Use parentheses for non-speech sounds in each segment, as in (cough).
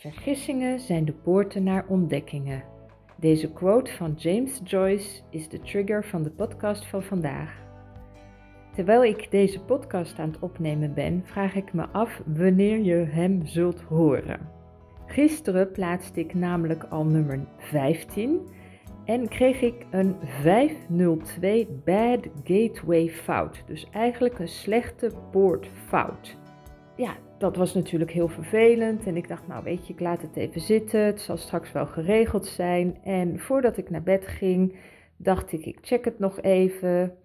Vergissingen zijn de poorten naar ontdekkingen. Deze quote van James Joyce is de trigger van de podcast van vandaag. Terwijl ik deze podcast aan het opnemen ben, vraag ik me af wanneer je hem zult horen. Gisteren plaatste ik namelijk al nummer 15 en kreeg ik een 502 bad gateway fout. Dus eigenlijk een slechte poortfout. Ja, dat was natuurlijk heel vervelend. En ik dacht, nou weet je, ik laat het even zitten. Het zal straks wel geregeld zijn. En voordat ik naar bed ging, dacht ik, ik check het nog even.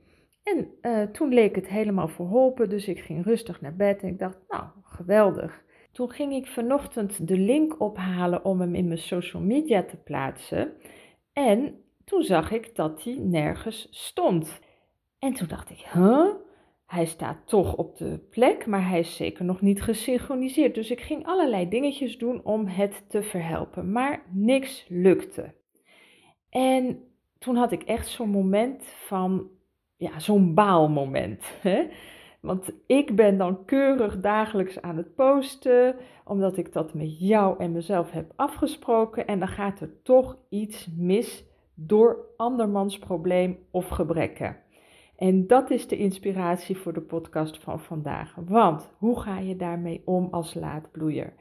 En uh, toen leek het helemaal verholpen. Dus ik ging rustig naar bed en ik dacht, nou, geweldig. Toen ging ik vanochtend de link ophalen om hem in mijn social media te plaatsen. En toen zag ik dat hij nergens stond. En toen dacht ik, huh? Hij staat toch op de plek, maar hij is zeker nog niet gesynchroniseerd. Dus ik ging allerlei dingetjes doen om het te verhelpen, maar niks lukte. En toen had ik echt zo'n moment van, ja, zo'n baalmoment. Hè? Want ik ben dan keurig dagelijks aan het posten, omdat ik dat met jou en mezelf heb afgesproken. En dan gaat er toch iets mis door andermans probleem of gebrekken. En dat is de inspiratie voor de podcast van vandaag. Want hoe ga je daarmee om als laadbloeier?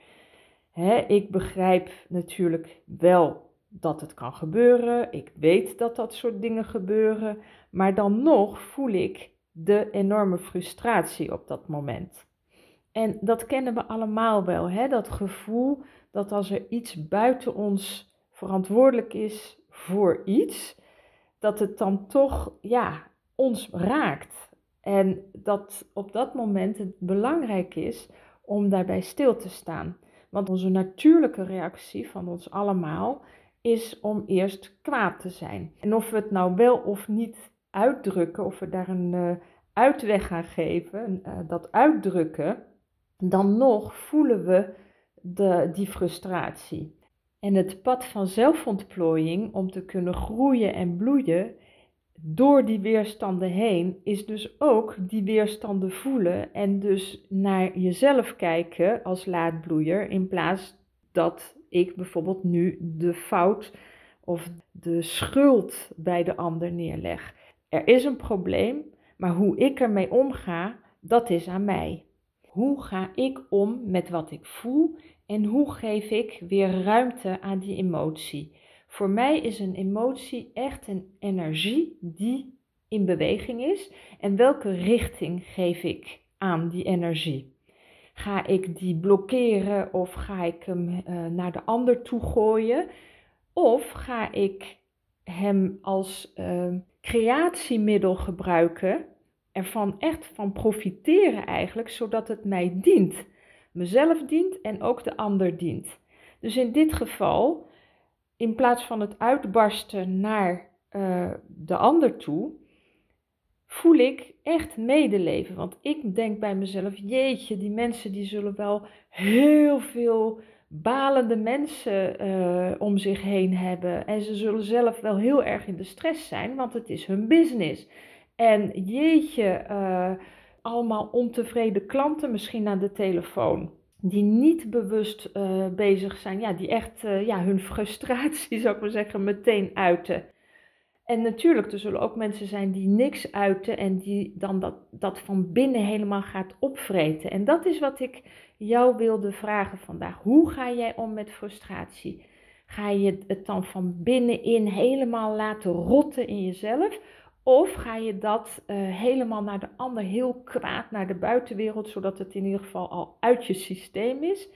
ik begrijp natuurlijk wel dat het kan gebeuren. Ik weet dat dat soort dingen gebeuren. Maar dan nog voel ik de enorme frustratie op dat moment. En dat kennen we allemaal wel, hè? dat gevoel dat als er iets buiten ons verantwoordelijk is voor iets, dat het dan toch ja, ons raakt. En dat op dat moment het belangrijk is om daarbij stil te staan. Want onze natuurlijke reactie van ons allemaal is om eerst kwaad te zijn. En of we het nou wel of niet uitdrukken, of we daar een uh, uitweg gaan geven, uh, dat uitdrukken, dan nog voelen we de, die frustratie. En het pad van zelfontplooiing om te kunnen groeien en bloeien door die weerstanden heen is dus ook die weerstanden voelen en dus naar jezelf kijken als laadbloeier in plaats dat ik bijvoorbeeld nu de fout of de schuld bij de ander neerleg. Er is een probleem, maar hoe ik ermee omga, dat is aan mij. Hoe ga ik om met wat ik voel en hoe geef ik weer ruimte aan die emotie? Voor mij is een emotie echt een energie die in beweging is. En welke richting geef ik aan die energie? Ga ik die blokkeren of ga ik hem uh, naar de ander toe gooien? Of ga ik hem als uh, creatiemiddel gebruiken, ervan echt van profiteren eigenlijk, zodat het mij dient. Mezelf dient en ook de ander dient. Dus in dit geval in plaats van het uitbarsten naar uh, de ander toe, voel ik echt medeleven. Want ik denk bij mezelf, jeetje, die mensen die zullen wel heel veel balende mensen uh, om zich heen hebben. En ze zullen zelf wel heel erg in de stress zijn, want het is hun business. En jeetje, uh, allemaal ontevreden klanten misschien aan de telefoon die niet bewust uh, bezig zijn, ja, die echt uh, ja, hun frustratie, (laughs) zou ik maar zeggen, meteen uiten. En natuurlijk, er zullen ook mensen zijn die niks uiten en die dan dat, dat van binnen helemaal gaat opvreten. En dat is wat ik jou wilde vragen vandaag. Hoe ga jij om met frustratie? Ga je het dan van binnenin helemaal laten rotten in jezelf? Of ga je dat uh, helemaal naar de ander heel kwaad, naar de buitenwereld, zodat het in ieder geval al uit je systeem is.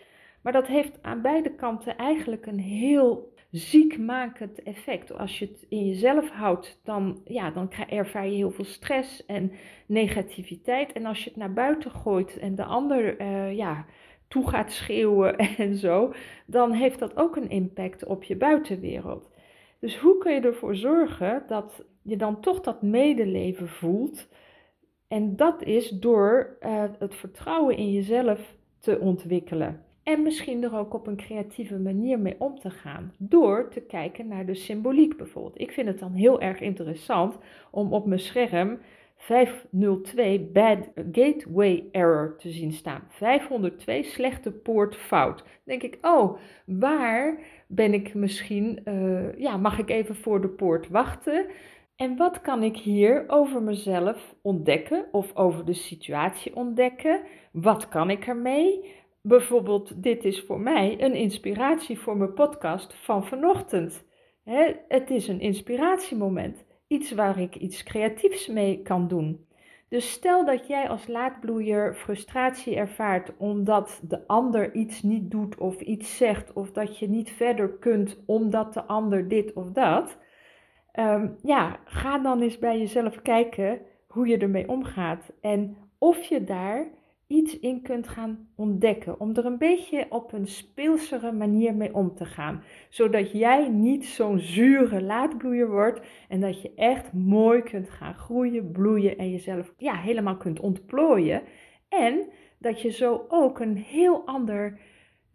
Maar dat heeft aan beide kanten eigenlijk een heel ziekmakend effect. Als je het in jezelf houdt, dan, ja, dan ervaar je heel veel stress en negativiteit. En als je het naar buiten gooit en de ander uh, ja, toe gaat schreeuwen (laughs) en zo, dan heeft dat ook een impact op je buitenwereld. Dus hoe kun je ervoor zorgen dat je dan toch dat medeleven voelt? En dat is door uh, het vertrouwen in jezelf te ontwikkelen. En misschien er ook op een creatieve manier mee om te gaan. Door te kijken naar de symboliek bijvoorbeeld. Ik vind het dan heel erg interessant om op mijn scherm 502 bad gateway error te zien staan. 502 slechte poortfout. Dan denk ik, oh, waar ben ik misschien, uh, ja, mag ik even voor de poort wachten? En wat kan ik hier over mezelf ontdekken of over de situatie ontdekken? Wat kan ik ermee? Bijvoorbeeld, dit is voor mij een inspiratie voor mijn podcast van vanochtend. het is een inspiratiemoment, iets waar ik iets creatiefs mee kan doen. Dus stel dat jij als laadbloeier frustratie ervaart omdat de ander iets niet doet of iets zegt, of dat je niet verder kunt omdat de ander dit of dat. Ehm, ja, ga dan eens bij jezelf kijken hoe je ermee omgaat en of je daar iets in kunt gaan ontdekken. Om er een beetje op een speelsere manier mee om te gaan. Zodat jij niet zo'n zure laadbloeier wordt. En dat je echt mooi kunt gaan groeien, bloeien en jezelf ja, helemaal kunt ontplooien. En dat je zo ook een heel ander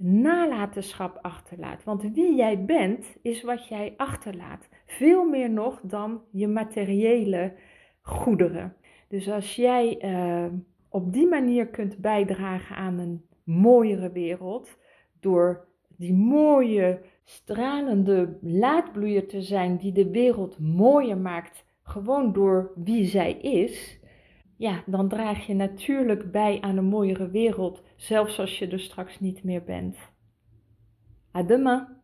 nalatenschap achterlaat. Want wie jij bent, is wat jij achterlaat. Veel meer nog dan je materiële goederen. Dus als jij uh, op die manier kunt bijdragen aan een mooiere wereld. Door die mooie, stralende laadbloeier te zijn die de wereld mooier maakt, gewoon door wie zij is. Ja, dan draag je natuurlijk bij aan een mooiere wereld, zelfs als je er straks niet meer bent. À demain!